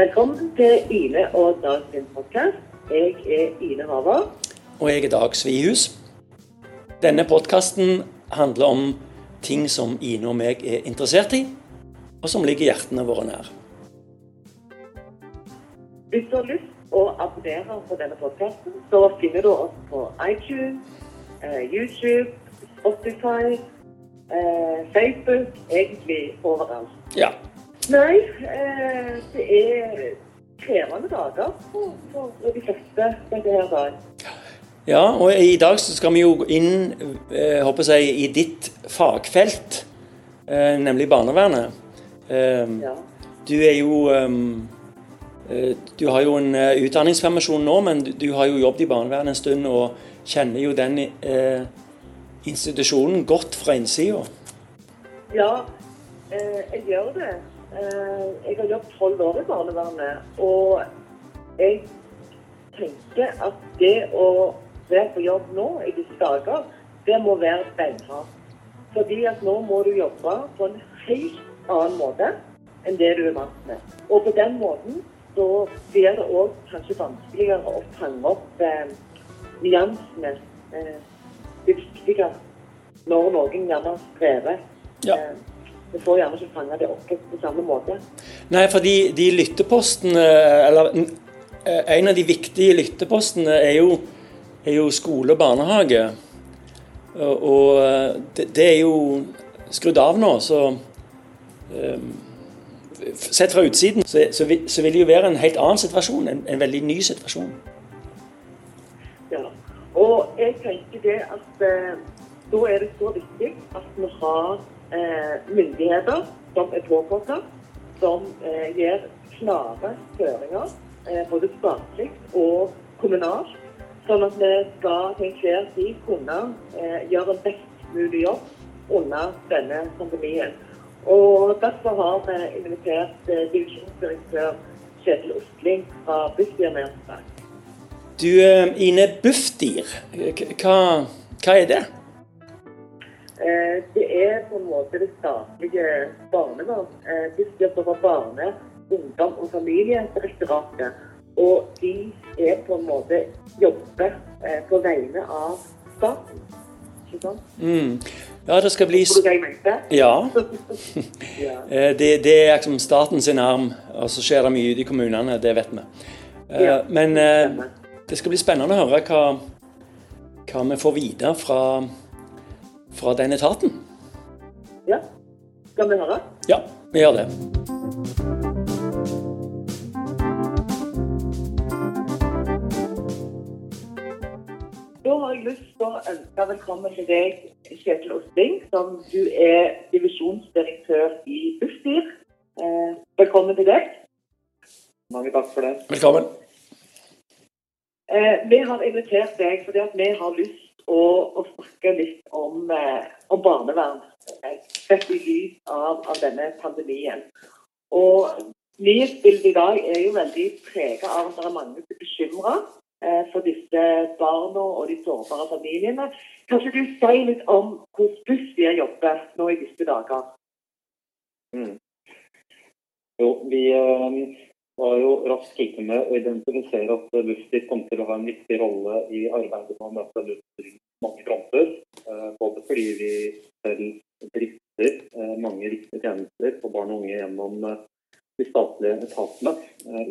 Velkommen til Ine og Dag sin podkast. Jeg er Ine Haver. Og jeg er Dag Svihus. Denne podkasten handler om ting som Ine og meg er interessert i, og som ligger hjertene våre nær. Hvis du har lyst å abonnere på denne podkasten, så finner du oss på iTunes, eh, YouTube, Spotify, eh, Facebook, egentlig overalt. Ja. Nei, eh, det er krevende dager for, for de fleste dette her dag. ja, og i dag så skal vi jo inn eh, håper jeg, i ditt fagfelt, eh, nemlig barnevernet. Eh, Ja. Du er jo ehm, eh, Du har jo en eh, utdanningspermisjon nå, men du, du har jo jobbet i barnevernet en stund og kjenner jo den eh, institusjonen godt fra innsida. Ja, eh, jeg gjør det. Eh, jeg har jobbet tolv år i barnevernet, og jeg tenker at det å være på jobb nå i disse dager, det må være beinhardt. Fordi at nå må du jobbe på en helt annen måte enn det du er vant med. Og på den måten så blir det òg kanskje vanskeligere å fange opp eh, nyansene. Eh, det viktige når noen gjerne strever. Ja. Eh, vi får gjerne ikke fange det opp på samme måte. Nei, for de, lyttepostene Eller eh, en av de viktige lyttepostene er jo, er jo skole og barnehage. Og, eh, det, det er jo skrudd av nå, så um, Sett fra utsiden så, så, vil, så vil det jo være en helt annen situasjon. En, en veldig ny situasjon. Ja. Og jeg tenker det at eh, da er det så viktig at vi har myndigheter som er påkoblet, som eh, gir klare føringer, eh, både statlig og kommunalt, sånn at vi skal til enhver tid kunne eh, gjøre en best mulig jobb under denne pandemien. Og Derfor har vi invitert eh, divisjonsdirektør Kjetil Ostling fra Bufdir med. Du, eh, Ine Bufdir, hva, hva er det? Eh, Det er på en måte det statlige barnevernet. De skal står for Barne-, ungdom- og familiedirektoratet. Og de er på en måte jobber eh, på vegne av staten. Ikke sant? Mm. Ja, det skal bli? Ja. Eh, Det, det er liksom staten sin arm, og så skjer det mye ute i kommunene, det vet vi. Eh, Men eh, det skal bli spennende å høre hva, hva vi får videre fra, fra den etaten. ja. Skal vi høre? Ja, vi gjør det. Da har jeg lyst til å ønske velkommen til deg, Kjetil Osting, som du er divisjonsdirektør i Bufdir. Eh, velkommen til deg. Mange takk for det. Velkommen. Eh, vi har invitert deg fordi at vi har lyst å, å snakke litt om, eh, om barnevern. Sett i lys av, av denne pandemien. Og nyhetsbildet i dag er jo veldig preget av at det er mange som er bekymra eh, for disse barna og de sårbare familiene. Kanskje du sier litt om hvordan Bufdir jobber nå i disse dager? Mm. Jo, vi eh, var jo raskt ute med å identifisere at Bufdir kommer til å ha en viktig rolle i arbeidet med å møte på mange fronter. Eh, både fordi vi selv drifter eh, mange viktige tjenester for barn og unge gjennom eh, de statlige etatene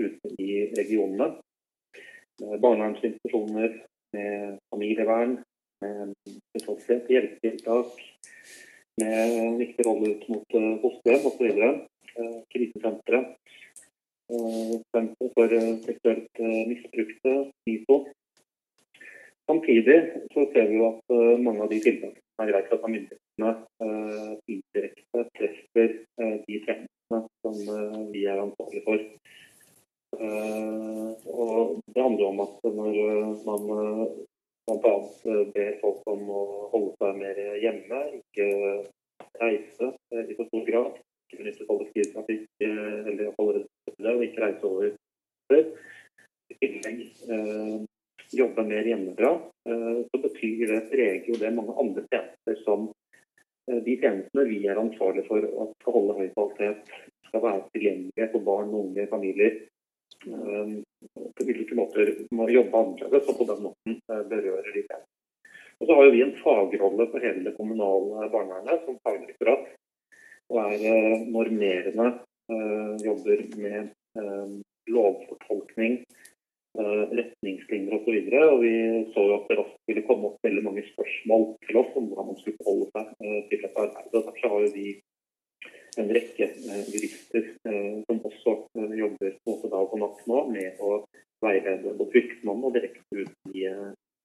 ute i regionene. Barnevernsinstitusjoner med familievern, med spesialiserte hjelpetiltak, med viktig rolle ut mot fosterhjem osv. Krisesentre. Senter for seksuelt misbrukte, NISO. Samtidig så ser vi jo at eh, mange av de tiltakene som er iverksatt av myndighetene, eh, indirekte treffer eh, de tjenestene som vi er ansvarlige for. Og Det handler om at når man bl.a. ber folk om å holde seg mer hjemme, ikke reise i for stor grad, ikke benytte kollektivtrafikk eller holde det stille, og ikke reise over før. I tillegg jobbe mer hjemmefra, eh, så betyr det preger jo det mange andre tjenester som eh, de tjenestene vi er ansvarlige for at skal holde høy kvalitet, skal være tilgjengelige for barn, unge, familier på hvilke måter må jobbe annerledes, og på den måten berører de det. Og så har vi en fagrolle for hele det kommunale barnevernet som fagdirektorat. Og er normerende, jobber med lovfortolkning, retningslinjer osv. Og, så og vi så jo at det raskt ville komme opp veldig mange spørsmål til oss om hvordan man skulle holde seg til dette arbeidet. Og Derfor har vi en rekke jurister som også jobber både dag og natt nå med å veilede både fylkesmannen og direkte ut i,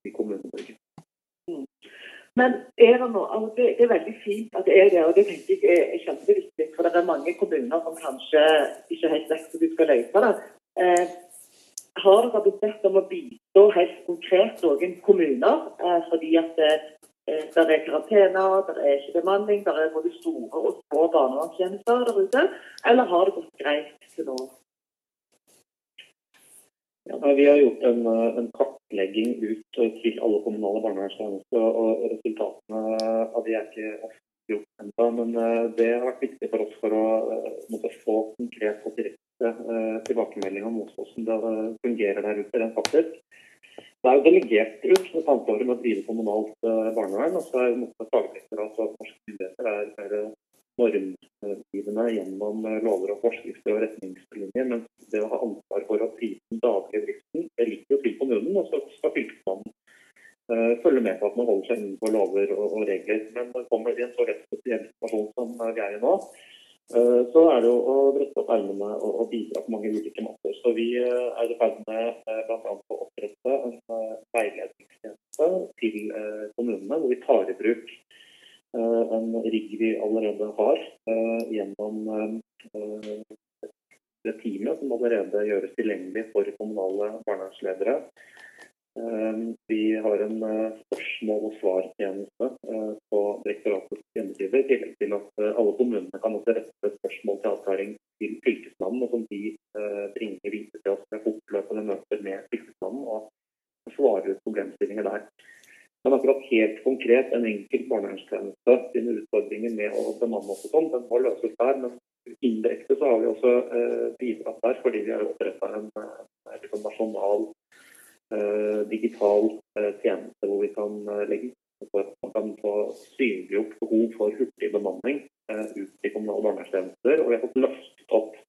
i Kommune-Norge. Mm. Men er det, noe, altså det, det, er veldig fint at det er det, og det tenker jeg er kjempeviktig. For det er mange kommuner som kanskje ikke helt vet hvordan de skal løse det. Eh, har dere blitt bedt om å bistå helt konkret noen kommuner eh, fordi at eh, det er karantener, det er ikke bemanning, det er både store og små barnevernstjenester der ute? Eller har det gått greit til nå? Ja, vi har gjort en, eh, en, kartlegging ut til alle kommunale barnevernstjenester, og resultatene av de er ikke gjort ennå. Men det har vært viktig for oss for å måtte få konkret og direkte tilbakemelding om hvordan det fungerer der ute rent faktisk. Det er jo delegert ut et ansvaret med å drive kommunalt barnevern. og så er Fagdirektoratet at norske myndigheter er, er normgivende gjennom lover og forskrifter og retningslinjer. Men det å ha ansvar for å drive den daglige driften, det ligger jo til kommunen. Og så skal fylkesmannen eh, følge med på at man holder seg innenfor lover og, og regler. Men når det kommer i en så rett spesiell situasjon som vi er i nå, så er det jo å brette opp ermene og, bidra på mange ulike måter. Så vi uh, er i ferd med bl.a. å opprette en veiledningstjeneste til kommunene, hvor vi tar i bruk Eh, en rigg vi allerede har eh, gjennom eh, det teamet som allerede gjøres tilgjengelig for kommunale barnevernsledere. Vi har en spørsmål- og svartjeneste på direktoratets hjemmeside, i tillegg til at alle kommunene kan også rette spørsmål til avklaring til Fylkesmannen, og som de bringer videre til oss med fortløpende møter med Fylkesmannen og svarer ut problemstillinger der. Men akkurat helt konkret en enkelt barnevernstjeneste sine utfordringer med å bemanne oss og sånn, den må løses der. Men indirekte så har vi også eh, bidratt der, fordi vi har oppretta en, en en, nasjonal eh, digital eh, tjeneste hvor vi kan eh, legge for at man kan få synliggjort behov for hurtig bemanning eh, ut i kommunale barnevernstjenester. Og vi har fått løftet opp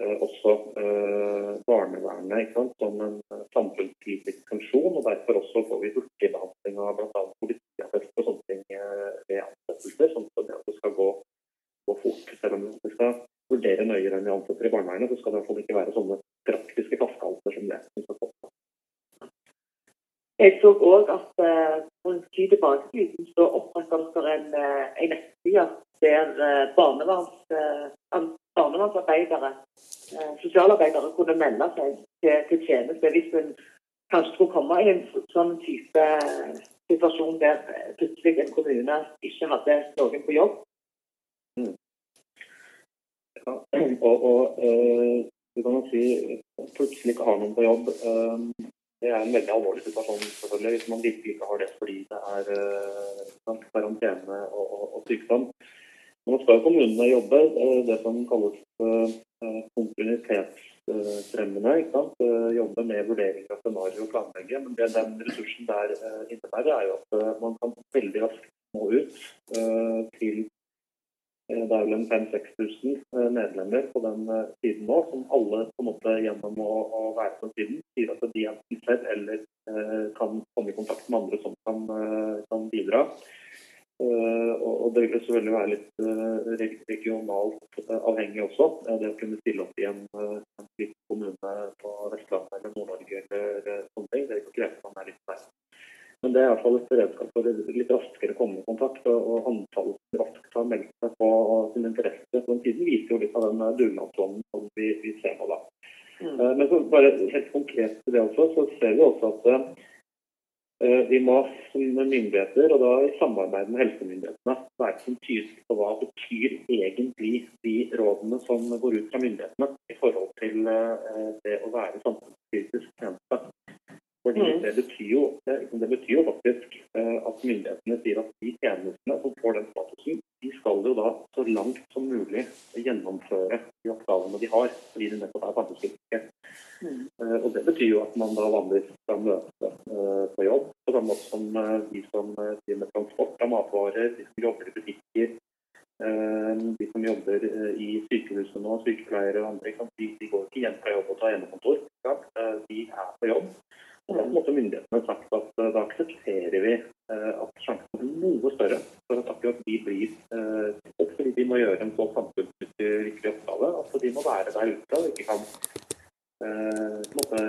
Eh, også eh, barnevernet sant, som en eh, samfunnskritisk funksjon. og Derfor også får vi hurtigbehandling av bl.a. politiattest og sånne ting ved ansettelser. sånn at det skal gå, gå, fort. Selv om vi skal vurdere nøyere enn vi ansetter i barnevernet, så skal det i hvert fall ikke være sånne praktiske flaskehalser som det. som skal komme. Jeg så òg at for en tid tilbake så opprettet dere en, en nettside der barneverns barnevernsarbeidere, eh, sosialarbeidere, kunne melde seg til, til tjeneste hvis en kanskje skulle komme i en sånn type situasjon der plutselig en kommune ikke hadde noen på jobb. Mm. Ja, og, og uh, du kan jo si plutselig ikke har noen på jobb. Uh, det er en veldig alvorlig situasjon selvfølgelig, hvis man virkelig ikke har det fordi det er uh, karantene og, og, og sykdom. Nå skal kommunene jobbe det som kalles eh, kontinuitetsfremmende. Jobbe med vurdering av scenario og planlegge. Men det den ressursen der eh, innebærer, er jo at eh, man kan veldig raskt nå ut til det er vel en 5000-6000 medlemmer på den siden nå, som alle på en måte gjennom å, å være på siden sier at de enten selv eller kan komme i kontakt med andre som kan, kan bidra. Eh, og Det vil selvfølgelig være litt regionalt avhengig også. det å kunne stille opp i en, en kommune på Vestlandet eller Nord-Norge eller sånne ting, det krever man er litt nær. Men det er i hvert fall et beredskap for litt raskere komme i kontakt. Og, antallet antallet raskt har meldt seg på sin interesse på den tiden, viser jo litt av den dugnadsånden som vi, vi, ser nå. da. Mm. Men så bare helt konkret til det også, så ser vi også at Eh, vi må som myndigheter, og da i samarbeid med helsemyndighetene, være som tydelige på hva betyr egentlig de rådene som går ut fra myndighetene i forhold til eh, det å være samfunnskritisk tjeneste. Fordi mm. det, betyr jo, det betyr jo faktisk eh, at myndighetene sier at de tjenestene som får den statusen, de skal jo da så langt som mulig gjennomføre de oppgavene de har, fordi de nettopp er samfunnskritiske. og Det betyr jo at man da vanligvis skal møte på jobb, på samme måte som uh, de som driver med transport av matvarer, de som jobber i butikker, de som jobber i sykehuset nå, sykepleiere og andre. De, går ikke hjem fra jobb og tar hjemmekontor. De er på jobb. Og da måtte myndighetene sagt at da aksepterer vi at sjansen er noe større for at akkurat de blir fordi de må gjøre en så samfunnsnyttig viktig oppgave at de må være der ute og ikke kan Eh, måte,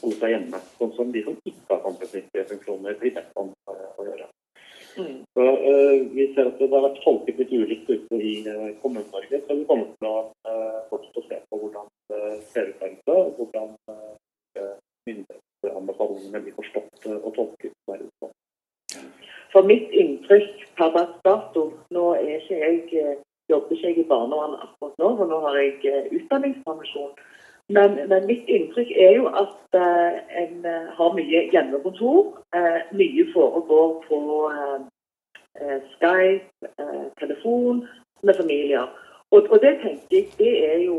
holde seg hjemme. Sånn som de som ikke har samfunnsnyttige funksjoner blir bedt om å gjøre. Mm. Så uh, Vi ser at det har vært tolket litt ulikt ute i uh, Kommune-Norge. Så vi kommer til å uh, fortsette å se på hvordan det ser ut der ute, hvordan uh, myndighetsanbefalingene blir forstått og tolket. For mitt inntrykk per dags dato Nå er ikke jeg, jobber ikke jeg i barnevernet akkurat nå, for nå har jeg utdanningspermisjon. Men, men, mitt inntrykk er jo at uh, en uh, har mye hjemmekontor. Uh, mye foregår på Skype, telefon med familier. Og, og, det tenker jeg det er jo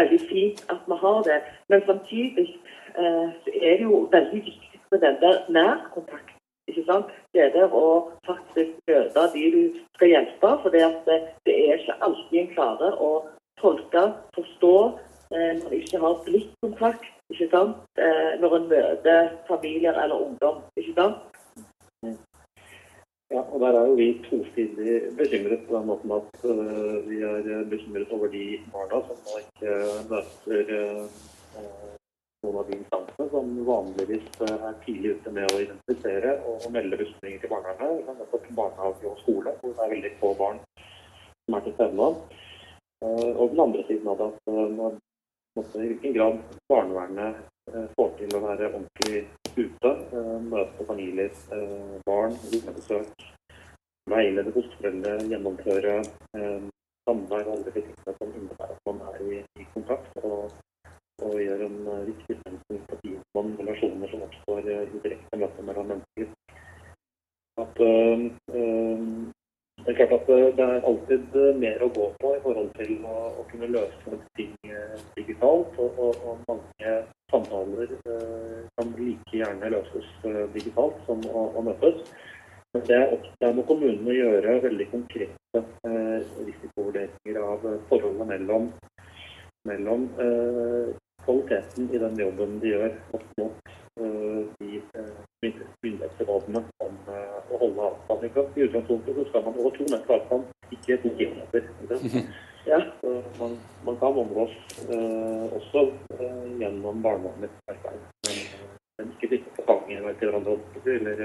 veldig fint at vi har det. Men samtidig er det jo veldig viktig med den der nærkontakt. Ikke sant? Det der å faktisk møte de du skal hjelpe. For det, det er ikke alltid en klarer å tolke, forstå Eh, når en ikke har blikkontakt ikke sant? Eh, når en møter familier eller ungdom. ikke sant? Ja, og Der er jo vi tosidig bekymret på den måten at uh, vi er bekymret over de barna som nå ikke møter uh, noen av de instansene som vanligvis er tidlig ute med å identifisere og, melde bekymringer til barnevernet. Nettopp barnehage og skole, hvor det er veldig få barn som er til stede nå. Uh, og den andre siden av det at når i hvilken grad barnevernet eh, får til å være ordentlig ute, eh, møte familier, eh, barn, besøk, veilede fosterforeldre, gjennomføre samvær og alle de tingene som innebærer at man er i, i kontakt og, og, gjør en viktig stemning på de relasjoner som oppstår i direkte møte mellom mennesker. At øh, det er klart at eh, det er alltid eh, mer å gå på i forhold til å, å kunne løse ting eh, digitalt. Og, og, og mange samtaler eh, kan like gjerne løses digitalt som å, å møtes. Men det er opp til kommunene å gjøre veldig konkrete eh, risikovurderinger av forholdet mellom, mellom eh, kvaliteten i den jobben de gjør, opp mot de myndighetsrådene om å holde avstand. I utgangspunktet så skal man over to meter avstand, ikke to kilometer. Ja, man, man, kan omgås uh, også uh, gjennom barnevernets arbeid. Men, men ikke sitte på fanget til hverandre eller,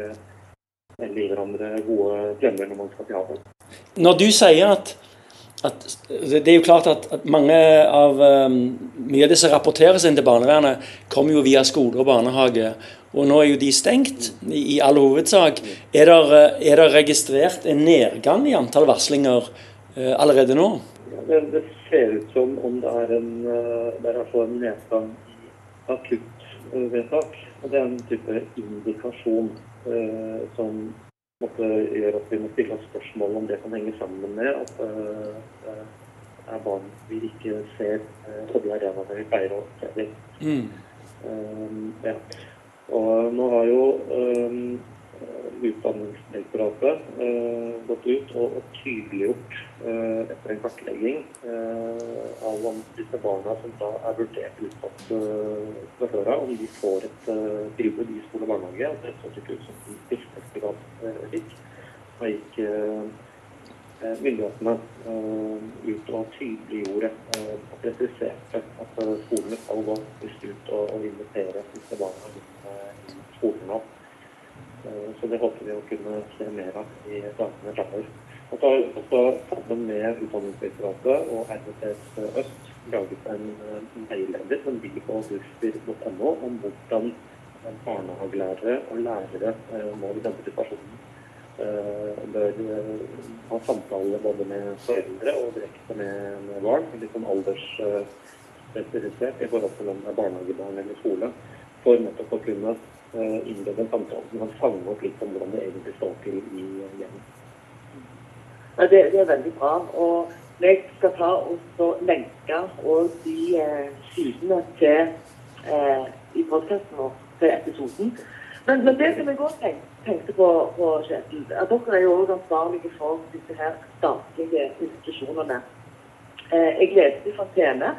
eller gi hverandre gode klemmer når man skal til havet. Når du sier at at Det er jo klart at, at mange av um, Mye av det som rapporteres inn til barnevernet, kommer jo via skole og barnehage. Og nå er jo de stengt, i, i all hovedsak. Er det, er det, registrert en nedgang i antall varslinger uh, allerede nå? Det, det, ser ut som om det er en, uh, det er en nedgang i akuttvedtak. Og det er en type indikasjon uh, som måte, gjør at vi må stille oss spørsmål om det kan henge sammen med at det uh, er barn vi ikke ser uh, på de arenaene vi pleier å se dem. Mm. Um, ja. Og nå har jo um, Utdanningsdirektoratet uh, gått ut og, og tydeliggjort uh, etter en kartlegging uh, av om disse barna som da er vurdert utsatt fra før av, om de får et tilbud i skole og barnehage. Og det så ikke ut som de tilstrekkelig grad fikk. Da gikk myndighetene ut og tydeliggjorde og presiserte at skolene skal gå ut og, og invitere disse barna inn i skolen nå. Eh, så det håper vi å kunne se mer av i dagene framover. Og så har vi også sammen med Utdanningsdirektoratet og RVTS Øst laget en veileder som ligger på bufdir.no om hvordan barnehagelærere og lærere eh, nå i denne situasjonen eh, bør ha samtaler både med foreldre og direkte med, barn, litt sånn aldersspesifisert i forhold til om det er barnehagebarn eller skole, for nettopp å kunne Eh, innlede en samtale som kan fange opp litt om hvordan det egentlig står til i hjemmet. Ja, det, det, er veldig bra. Og jeg skal ta og lenke og de eh, sidene til eh, i podkasten vår til episoden. Men, men, det som jeg òg tenkte på, på Kjetil, at dere er jo òg ansvarlige for disse her statlige institusjonene. Eh, jeg leste fra Fontene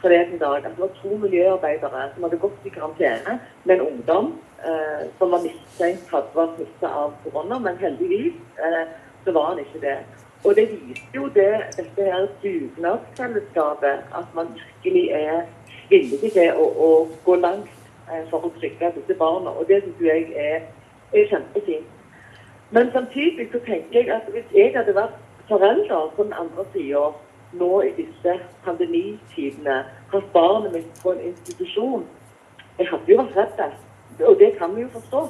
forleden dag at det var to miljøarbeidere som hadde gått i karantene med en ungdom eh, som var mistenkt hadde vært smittet av korona, men heldigvis eh, så var han ikke det. Og det viser jo det, dette her dugnadsfellesskapet, at man virkelig er villig til å, å gå langt eh, for å trygge disse barna. Og det syns jeg er, er kjempefint. Men samtidig så tenker jeg at hvis jeg hadde vært forelder på den andre sida nå i disse pandemitidene, hatt barnet mitt på en institusjon Jeg hadde jo vært redd. Og det kan vi jo forstå.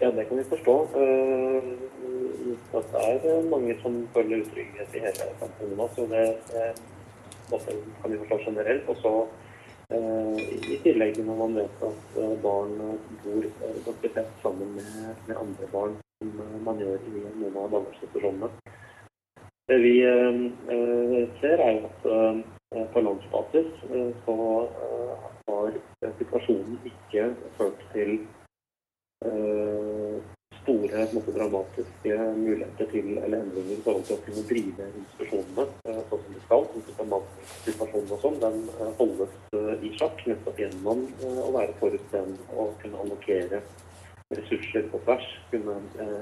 Ja, det kan vi forstå. At det er mange som føler utrygghet i hele samfunnet nå. Så det, det kan vi forstå generelt. Og så uh, i tillegg når man vet at uh, barn bor ganske tett sammen med, med, andre barn, som man gjør i noen av barnevernsinstitusjonene. Det vi ser, er jo at på landsbasis så har situasjonen ikke ført til uh, store måte, dramatiske muligheter til eller endringer i forhold til å kunne drive institusjonene uh, sånn som de skal. Bemanningssituasjonen og sånn, den uh, holdes i sjakk nettopp gjennom å være forutseende og kunne allokere ressurser på tvers, kunne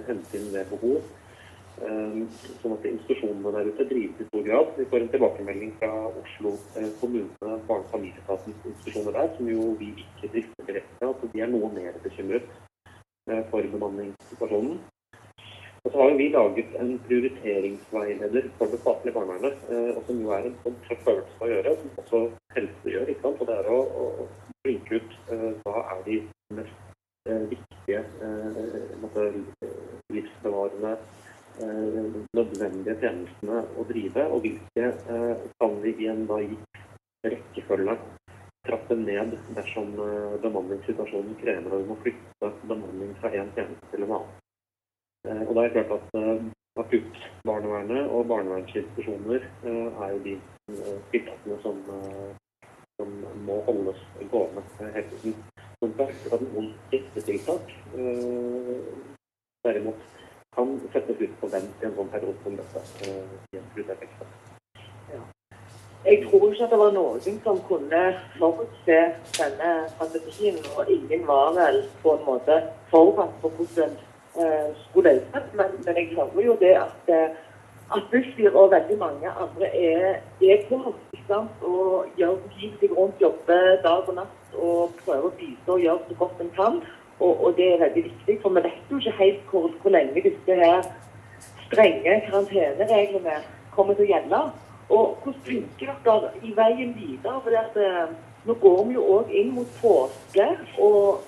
hente inn ved behov. Ehm, sånn at institusjonene der ute drives i stor grad. Vi får en tilbakemelding fra Oslo eh, kommune, barne- og familieetatens institusjoner der, som jo vi ikke drifter direkte, Altså de er noe mer bekymret eh, for bemanningssituasjonen. Og så har vi laget en prioriteringsveileder for det statlige barnevernet, eh, og som jo er en sånn tøff øvelse å gjøre, som også helse gjør. ikke sant? Og det er å, blinke ut hva er de mest viktige livsbevarende nødvendige tjenestene å drive, og hvilke eh, kan vi i en da gitt rekkefølge trappe ned dersom eh, bemanningssituasjonen krever at vi må flytte bemanning fra én tjeneste til en annen. Og da er det klart at akuttbarnevernet og barnevernsinstitusjoner er jo de tiltakene som, som må holdes gående hele tiden. Men det er noen tiltak derimot kan settes ut på vent i en sånn periode som dette. Eh, ja. Jeg tror ikke at det var noen som kunne forutse denne pandemien, og ingen var vel på en måte forberedt på hvordan uh, skulle løses. Men, men, jeg hører jo det at, uh, at Bufdir og veldig mange andre er, er på og gjør seg rundt, jobber dag og natt og prøver å bistå og gjøre så godt en kan. Og, og, det er veldig viktig, for vi vet jo ikke helt hvor, hvor lenge disse her strenge karantenereglene kommer til å gjelde. Og hvordan tenker dere i veien videre? For at, eh, nå går vi jo òg inn mot påske. og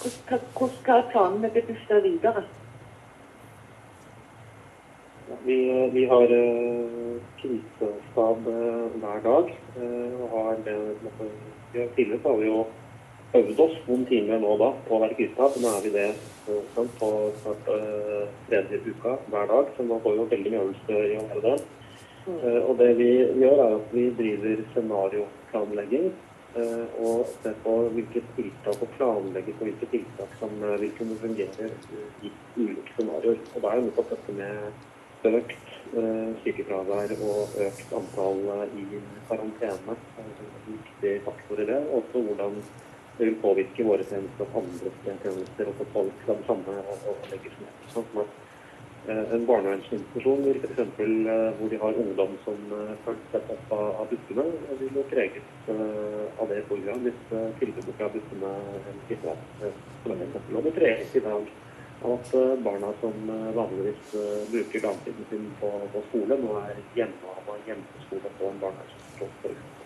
Hvordan skal planene Bufdir videre? Vi, vi, har uh, krisestab uh, hver dag. Uh, og har det, måtte, tidligere har vi jo øvd oss noen timer nå da på å være så Nå er vi det sånn, på snart uh, tredje uka hver dag, så nå får vi jo veldig mye øvelse i å gjøre det. Uh, og det vi gjør, er at vi driver scenarioplanlegging. Uh, og ser på hvilke tiltak og planlegger på hvilke tiltak som uh, vil kunne fungere i ulike scenarioer. Og da er jo nettopp dette med økt sykefravær og økt antall i karantene en viktig faktor i det. Også hvordan det vil påvirke våre tjenester og andre tjenester og få det samme og, legges ned. Sånn eh, en barnevernsinstitusjon f.eks. Eh, hvor de har ungdom som eh, følger sett opp av, bussene, vil jo preges av det program hvis tilbudet fra bussene Og det preges i dag av at barna som vanligvis bruker dagtiden sin på, på skole, nå er hjemme og hjemmeskole på en barnevernsinstitusjon.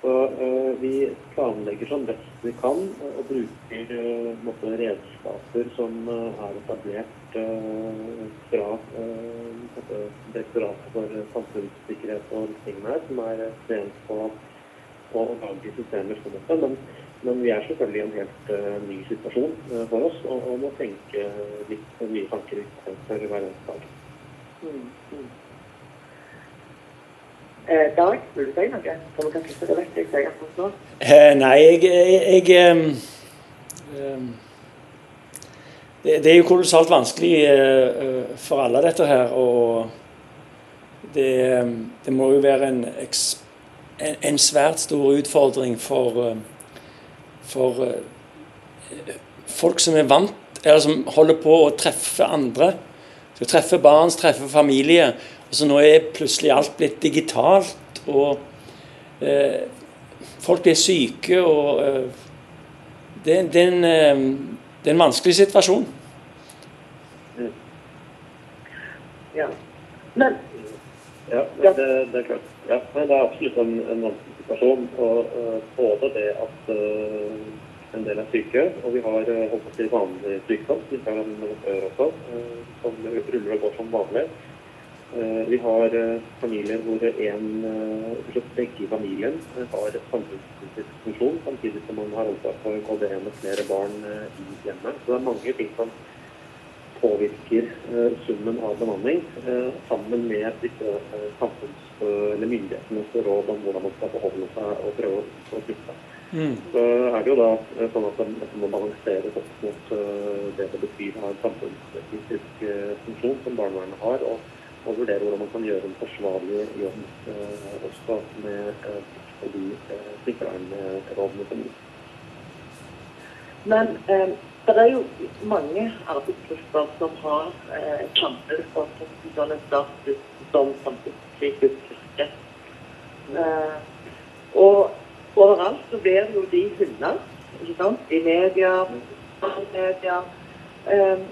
Så uh, vi planlegger som best vi kan og bruker uh, måtte, redskaper som uh, er etablert fra Direktoratet for samfunnssikkerhet og tingene her, som er trent på, å lage systemer som dette. Men, men, vi er selvfølgelig i en helt ny situasjon for oss og, og, må tenke litt nye tanker for hver eneste dag. Mm, mm. Eh, Dag, vil det jeg. Eh, jeg, jeg, jeg ehm, det, er jo kolossalt vanskelig eh, for alle, dette her. Og det, det må jo være en, en, en svært stor utfordring for, for folk som er vant eller som holder på å treffe andre. Treffe barn, treffe familie. Så nå er plutselig alt blitt digitalt. og eh, Folk blir syke, og eh, det, det, er en, eh, det er en vanskelig situasjon. Ja. Men Ja, Ja. det, det er klart. Ja, men det er absolutt en, en vanskelig situasjon. Og uh, både det at uh, en del er syke, og vi har uh, holdt på å si vanlig sykdom, vi har en før også, som ruller og går som vanlig. Eh, vi har eh, familier hvor en, uh, begge i familien eh, har samfunnskritisk funksjon, samtidig som man har ansvar for KDE med flere barn eh, i hjemmet. Så det er mange ting som påvirker eh, summen av bemanning, eh, sammen med disse eh, samfunns- eller myndighetenes råd om hvordan man skal forholde seg og prøve å, flytte. Mm. Så er det jo da eh, sånn at man dette må balanseres opp mot eh, det det betyr å ha en samfunnskritisk eh, funksjon som barnevernet har, og, og vurdere hvordan man kan gjøre en forsvarlig jobb eh, også med eh, på de eh, smittevernrådene som gis. Men eh, det er jo mange arbeidsgrupper som har eh, samfunnet for sånn status som samfunnskritisk yrke. Eh, og overalt så blir jo de hunder, ikke sant? I media, i media. Eh,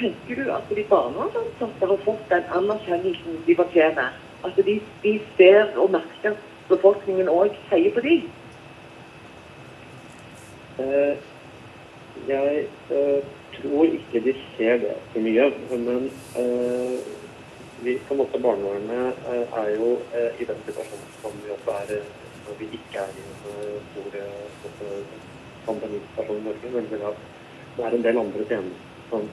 tenker du at de barnevernsansatte har fått den anerkjennelsen de fortjener? At de, de ser og merker at befolkningen òg heier på dem? Uh, Jeg uh, tror ikke de ser det så mye, men uh, vi på en måte barnevernet er jo i den situasjonen som vi også er når vi ikke er i en stor måte, pandemisituasjon i Norge, Men det er en del andre tjenester som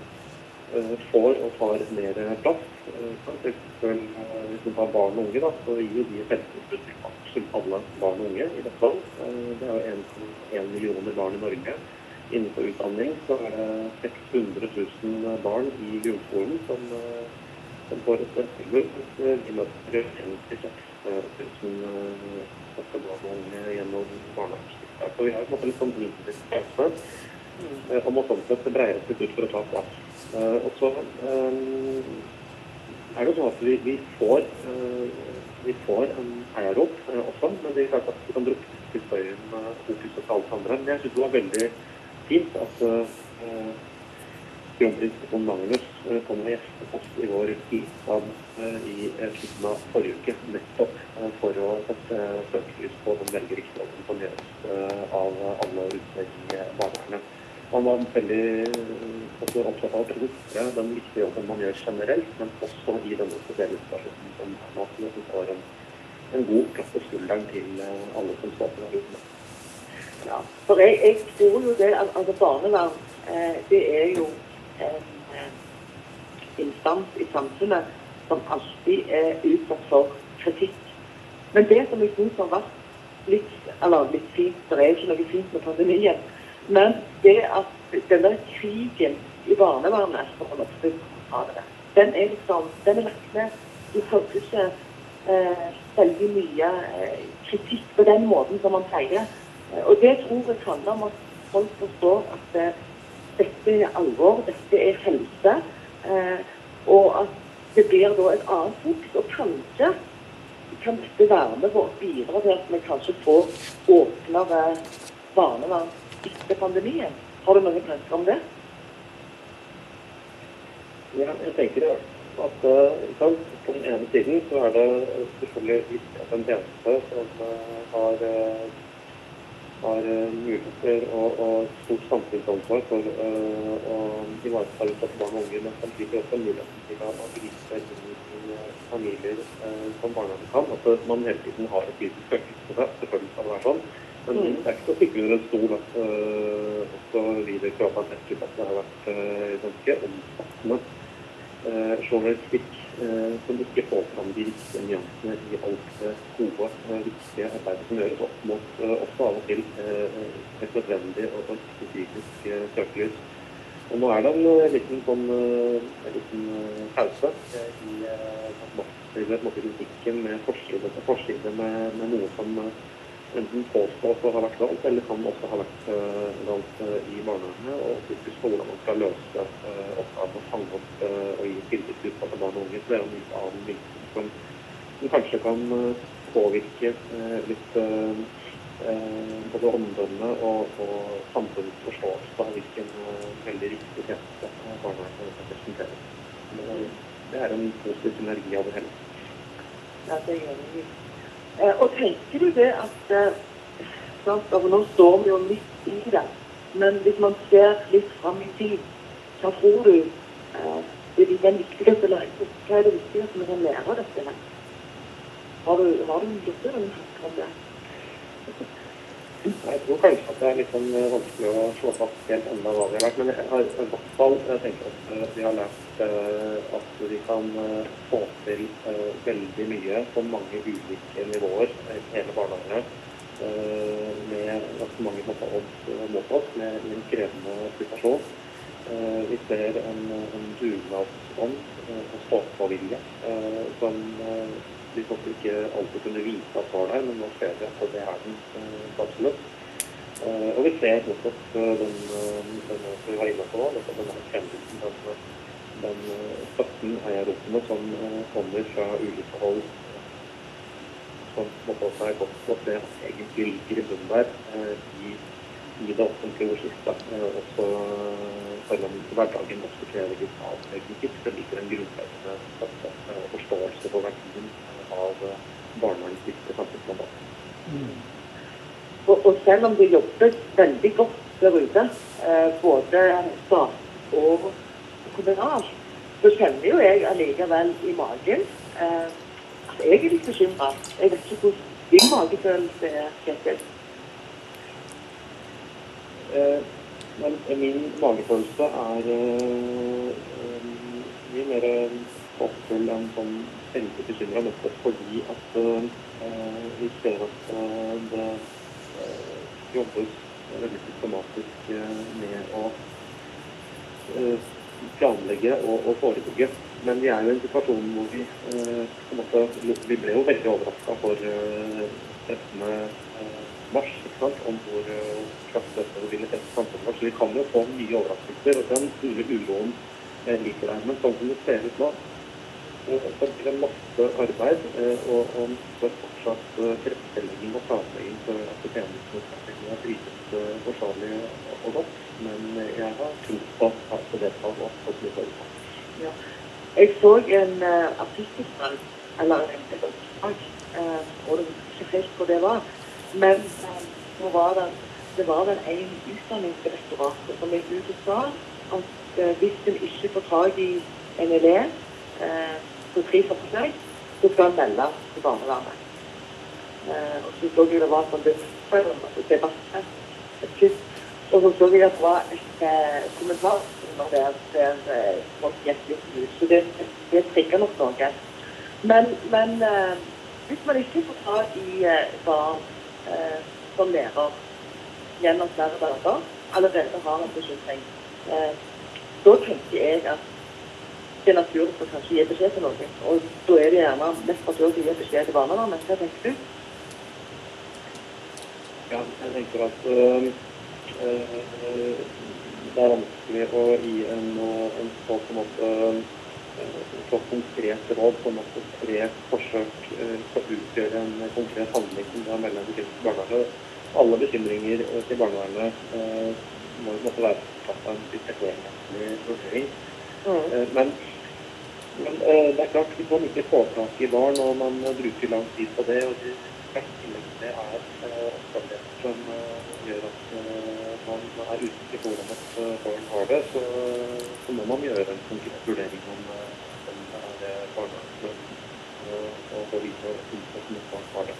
får og tar mer plass. Eh, eksempel, eh, hvis man tar barn og unge, da, så gir de et helsetilbud til absolutt alle barn og unge i dette land. Eh, Det er jo 1,1 millioner barn i Norge. Innenfor utdanning så er det 600 000 barn i grunnskolen som, eh, som får et tilbud. De møter 56 000 norske barn og unge gjennom barnevernstiltak. Så vi har på en måte litt sånn tjeneste. eh, Og må sånn sett breie oss litt ut for å ta plass. Eh, Og så eh, er det jo sånn at vi, vi får eh, vi får en eh, også, men det er klart at vi kan bruke til støyen uh, fokus og alt andre. Men jeg syns det var veldig fint at eh, kronprins von Magnus kom og gjestet oss i vår bistand uh, i slutten av forrige uke, nettopp for å sette søkelys på den veldig viktige jobben som gjøres av alle ute i barnevernet. Han var veldig også opptatt av å produsere den viktige jobben man gjør generelt, men også i denne spesielle situasjonen som er har en, en god klapp på skulderen til eh, alle som står på ute. Ja, for jeg, jeg tror jo det altså barnevern eh, det er jo en eh, instans i samfunnet som alltid er utsatt for kritikk. Men det som jeg syns har vært litt, eller litt fint, det er ikke noe fint med pandemien, men det at denne krigen i barnevernet, for ofte kaller det, den er liksom, den er lagt ned. Du hører ikke eh, mye eh, kritikk på den måten som man pleier. Og det tror jeg handler om at folk forstår at eh, dette er alvor, dette er helse. Eh, og at det blir da et annet fokus. Og kanskje kan dette være med på å bidra til at vi kanskje får åpnere barnevern etter pandemien. Har du noen tanker om det? Ja, jeg tenker at eh, på den ene siden så er det selvfølgelig viktig at en tjeneste som eh, har, eh, har muligheter og, og stort samfunnsansvar for uh, å ivareta utsatte barn og unge, men samtidig også muligheten til å, gripe inn i familier uh, som barnehagen kan. At man hele tiden har et lite søkelys på det. Selvfølgelig skal det være sånn. Men Mm. det er ikke til å stikke under en stol at uh, også det har vært uh, ganske omfattende uh, journalistikk uh, som ikke får fram de riktige nyansene i alt det gode, uh, viktige arbeidet som gjøres opp mot uh, også av og til eh, et nødvendig og et kritisk eh, søkelys. Og nå er det en eh, liten sånn eh, en liten eh, pause eh, i uh, måte, med forside på forside med, med noe som eh, enten påstås å ha vært valgt, eller kan også ha vært uh, galt uh, i barnevernet. Og fokus på hvordan man skal løse uh, oppgaven å fange opp uh, og gi tilbud til utsatte barn og unge. Så det er en mye annen virksomhet som, som kanskje kan påvirke litt både omdømme og, og samfunnets forståelse av hvilken veldig riktig tjeneste barnevernet representerer. Det er en positiv synergi av det hele. Ja, det gjør vi. Eh, og tenker du det at eh, sant, altså Nå står vi jo midt i det, men hvis man ser litt fram i tid, hva tror du det er den viktigste læringen? Hva er det viktigste vi kan lære av dette? Har du, har du gjort deg noen tanker om det? Jeg tror kanskje at det er litt sånn eh, vanskelig å slå fast helt ennå hva vi har lært. Men jeg har i hvert fall jeg tenker at eh, vi har lært eh, at vi kan få til veldig mye på mange ulike nivåer i hele eh, med ganske mange måter odds mot oss med, en krevende situasjon. Vi ser en, en dugnadsånd og stå-på-vilje som vi måtte ikke alltid kunne vite at var der, men nå ser vi at det er den eh, absolutt. Eh, og vi ser nettopp eh, den, eh, den som vi var inne på nettopp den der kjennelsen, den, den med, støtten, heiaropene som eh, kommer fra ulike hold, som måte også er godt på at det egentlig ligger i bunnen der eh, i, i det offentlige ordskiftet. Eh, også eh, selv om hverdagen også krever litt avstegning, så ligger en grunnleggende eh, forståelse for verdien eh, av eh, barnevernets viktige samfunnsmandat. Og, og selv om det jobber veldig godt der ute, eh, både stat og kommunalt, så kjenner jo jeg allikevel i magen eh, at jeg er litt bekymra. Jeg vet ikke hvordan din magefølelse er, Kjetil. Eh, men min magefølelse er eh, eh, mye mer håpefull enn sånn veldig bekymra, fordi at eh, vi ser at eh, det eh, jobbes veldig systematisk med å planlegge og, og forebygge. Men vi er jo i en situasjon hvor vi på en måte, Vi ble jo veldig overraska for eh, 13. eh, mars ikke sant, om hvor kraftig dette ville treffe samfunnet vårt. Så vi kan jo få mye overraskelser, og den store uroen liker der. Men sånn som det ser ut nå, så blir det masse arbeid eh, og, og masse fortsatt eh, tilrettelegging og planlegging for at tjenestene drives eh, forsvarlig og godt. Men jeg har tro på at det skal gå på som vi forutsatte. Ja. Jeg så en uh, artikkel eller en et oppslag, uh, og det var ikke helt hvor det var, men uh, var det, det var vel en utdanningsdirektoratet som gikk ut og sa at hvis en ikke får tak i en elev på tre for seg, så skal han melde til barnevernet. Uh, og så så jeg det var sånn et. Og så så jeg at det var et eh, kommentar der, der eh, folk gikk litt ut. Så det, det trigger nok noe. Men, men eh, hvis man ikke får tak i eh, barn eh, som lærer gjennom flere dager, allerede har en bekymring, eh, da tenker jeg at det er naturlig å kanskje gi beskjed til noen. Og da er det gjerne mest naturlig å gi beskjed til barnevernet. Hva tenker du? Ja, jeg tenker at øh, øh, det er vanskelig å gi en, øh, en så på en måte så konkret råd på en måte tre forsøk skal utgjøre en konkret handling som er mellom til barnevernet. Alle bekymringer til barnevernet øh, må jo måtte være tatt av en vurdering. Mm. Men, men eh, det er klart, hvis man ikke får tak i barn og man eh, bruker lang tid på det, og det det er eh, omstendigheter som eh, gjør at eh, man er usikker på hvordan et eh, barn har det, så, så må man gjøre en konkret vurdering om, eh, om det er barnevernsløsning og, gå videre og finne ut et barn har det.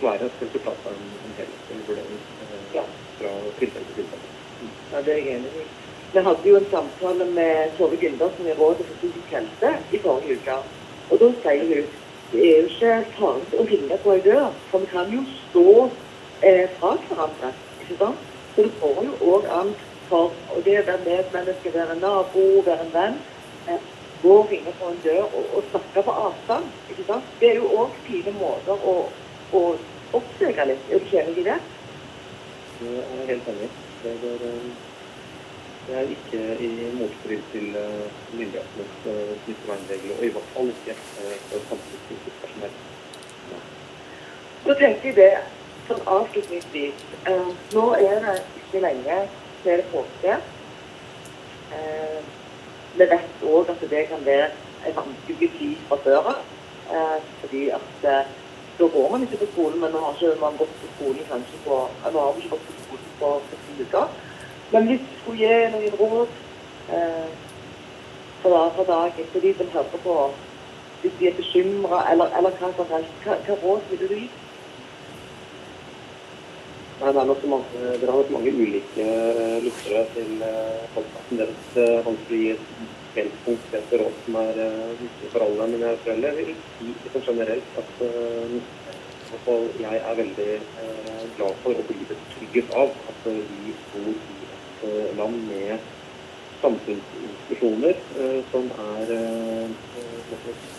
Så er det resultatet av en, en helhetlig vurdering eh, fra tilfelle til tilfelle. Ja, det er jeg enig i. Vi hadde jo en samtale med Tove Gundersen i Rådet for psykisk helse i forrige uke. Og da sier hun det er jo ikke farlig å ringe på ei dør, for vi kan jo stå eh, fra hverandre. ikke sant? Så det går jo òg an for og det å være medmenneske, være nabo, være en venn. Eh, gå og ringe på en dør og, og snakke på avstand. ikke sant? Det er jo òg fine måter å, å oppsøke litt. Er du ikke enig i det? Det er helt enig. Det går... eh, det er ikke i motstrid til eh, myndighetenes eh, smittevernregler, og i hvert fall ikke eh, for samfunnskritisk personell. Så tenker jeg det sånn avslutningsvis. Nå er det ikke lenge til påske. Eh, vi vet òg at det kan være en vanskelig tid fra før av. Fordi at da går man ikke på skolen, men nå har ikke man gått på skolen kanskje på Nå har man ikke gått på skolen på 14 uker. Skulle gi noen råd eh, for dag for dag etter de som hører på, hvis de er bekymra eller, eller hva som helst, hva, hva råd ville du gi? Nei, det er nok mange, Dere har nok mange ulike eh, lyttere til uh, podkasten deres. Vanskelig å gi et helt et råd som er uh, viktig for alle. Men jeg tror jeg vil si liksom generelt at uh, jeg er veldig uh, glad for å bli betrygget av at vi bor i land med samfunnsinstitusjoner som er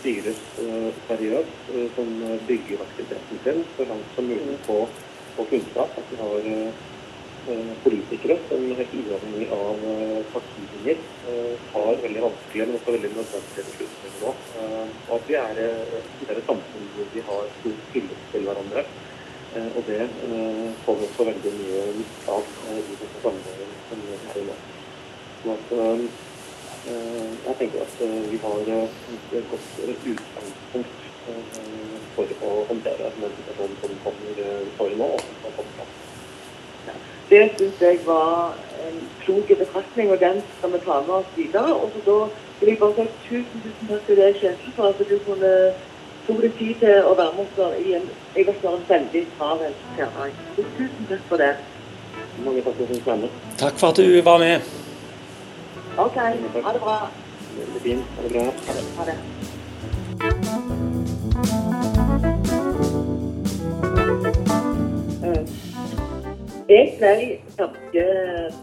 styres seriøst, som bygger aktiviteten sin så langt som mulig på på kunnskap. At vi har politikere som helt uavhengig av uh, tar veldig vanskelige, men også veldig nødvendige beslutninger nå. og at vi er, et samfunn hvor vi har stor tillit til hverandre. og det får vi også veldig mye nytte av i disse sammenhengen som vi her i nå. Så at, jeg tenker at vi har et godt utgangspunkt for å håndtere den situasjonen som kommer for nå. Det syns jeg var en klok betraktning, og den skal vi ta med oss videre. Og så da vil jeg bare si tusen, tusen takk til deg, Kjetil, for at du kunne tok deg tid til å være med oss i en, jeg vet, en veldig travel hverdag. Tusen takk for det. Mange takk for at du Takk for at du var med. OK. Ha det bra. Veldig fint. Ha det bra. Ha det. Ha det. Jeg ble ganske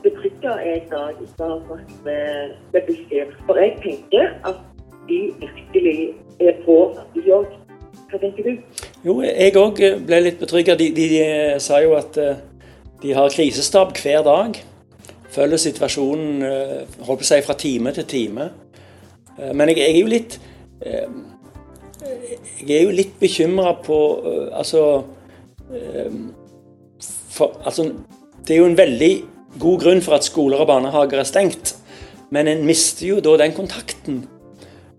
betrygga en dag etter å ha snakket med, med Bufdir. For jeg tenker at de virkelig er på i jobb. Hva tenker du? Jo, jeg òg ble litt betrygga. De, de, de, sa jo at eh, de har krisestab hver dag. Følger situasjonen eh, holdt på å si, fra time til time. Eh, men jeg, jeg er jo litt Jeg er jo litt bekymra på Altså for, altså, det er jo en veldig god grunn for at skoler og barnehager er stengt, men en mister jo da den kontakten.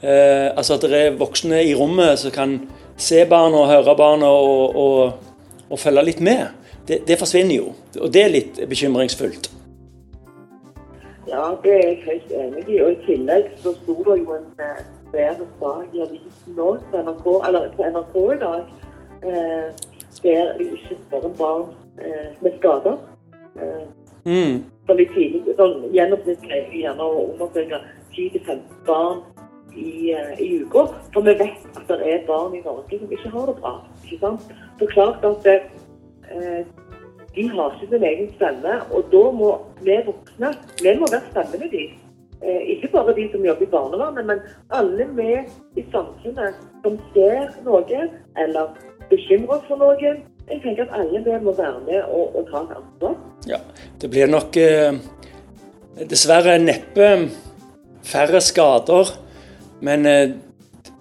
Eh, altså at det er voksne i rommet som kan se barna og høre barna og, og, og følge litt med. Det, det, forsvinner jo, og det er litt bekymringsfullt. Ja, det er jeg helt enig i. Og i tillegg så sto det jo en svær bedre sak i avisen nå på NRK, eller på NRK i dag, eh, der de ikke spør barn eh, med skader. Eh, mm. Tidlig, sånn Gjennomsnittlig gjerne å undersøke 10-15 barn i, eh, i uka. For vi vet at det er barn i Norge som ikke har det bra. ikke sant? Så klart at det, uh, de har ikke sin egen stemme, og da må vi voksne vi må være stemmene deres. Uh, ikke bare de som jobber i barnevernet, men alle vi i samfunnet som ser noe, eller bekymrer for noe, jeg tenker at alle vi må være med og, og ta et ansvar. Ja, det blir nok eh, dessverre neppe færre skader, men eh,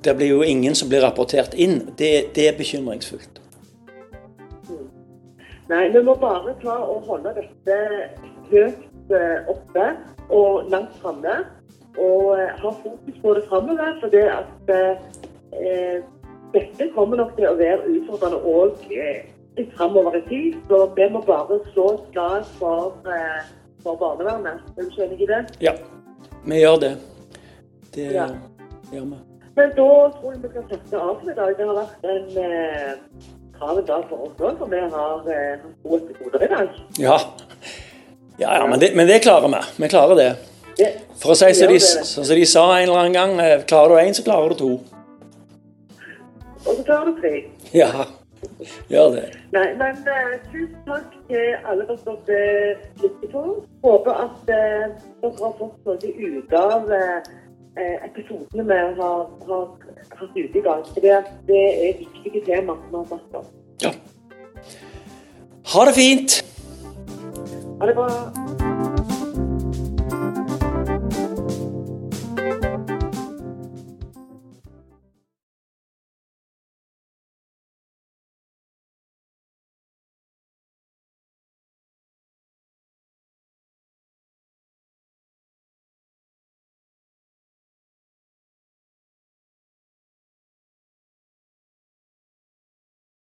det blir jo ingen som blir rapportert inn. Det, det er bekymringsfullt. Nei, vi må bare ta og holde dette høyt eh, oppe og langt framme. Og eh, ha fokus på det framover. For det at eh, dette kommer nok til å være utfordrende òg litt framover i tid. Så vi må bare slå et slag for, eh, for barnevernet. Er du enig i det? Ja, vi gjør det. Det ja. gjør vi. Men da tror jeg vi skal sette av for i dag. Det har vært en eh, travel dag for oss òg, for vi har eh, gode episoder i dag. Ja, ja, ja men, det, men det klarer vi. Vi klarer det. For å si som de, de sa en eller annen gang, eh, klarer du én, så klarer du to. Og så klarer du tre. Ja, gjør det. Nei, men eh, tusen takk til alle som uh, lykke til. Håper at eh, dere har fått noe ut av episodene vi har, har hatt ute i dag. For det, det er viktige tema vi har snakket om. Ja. Ha det fint! Ha det bra.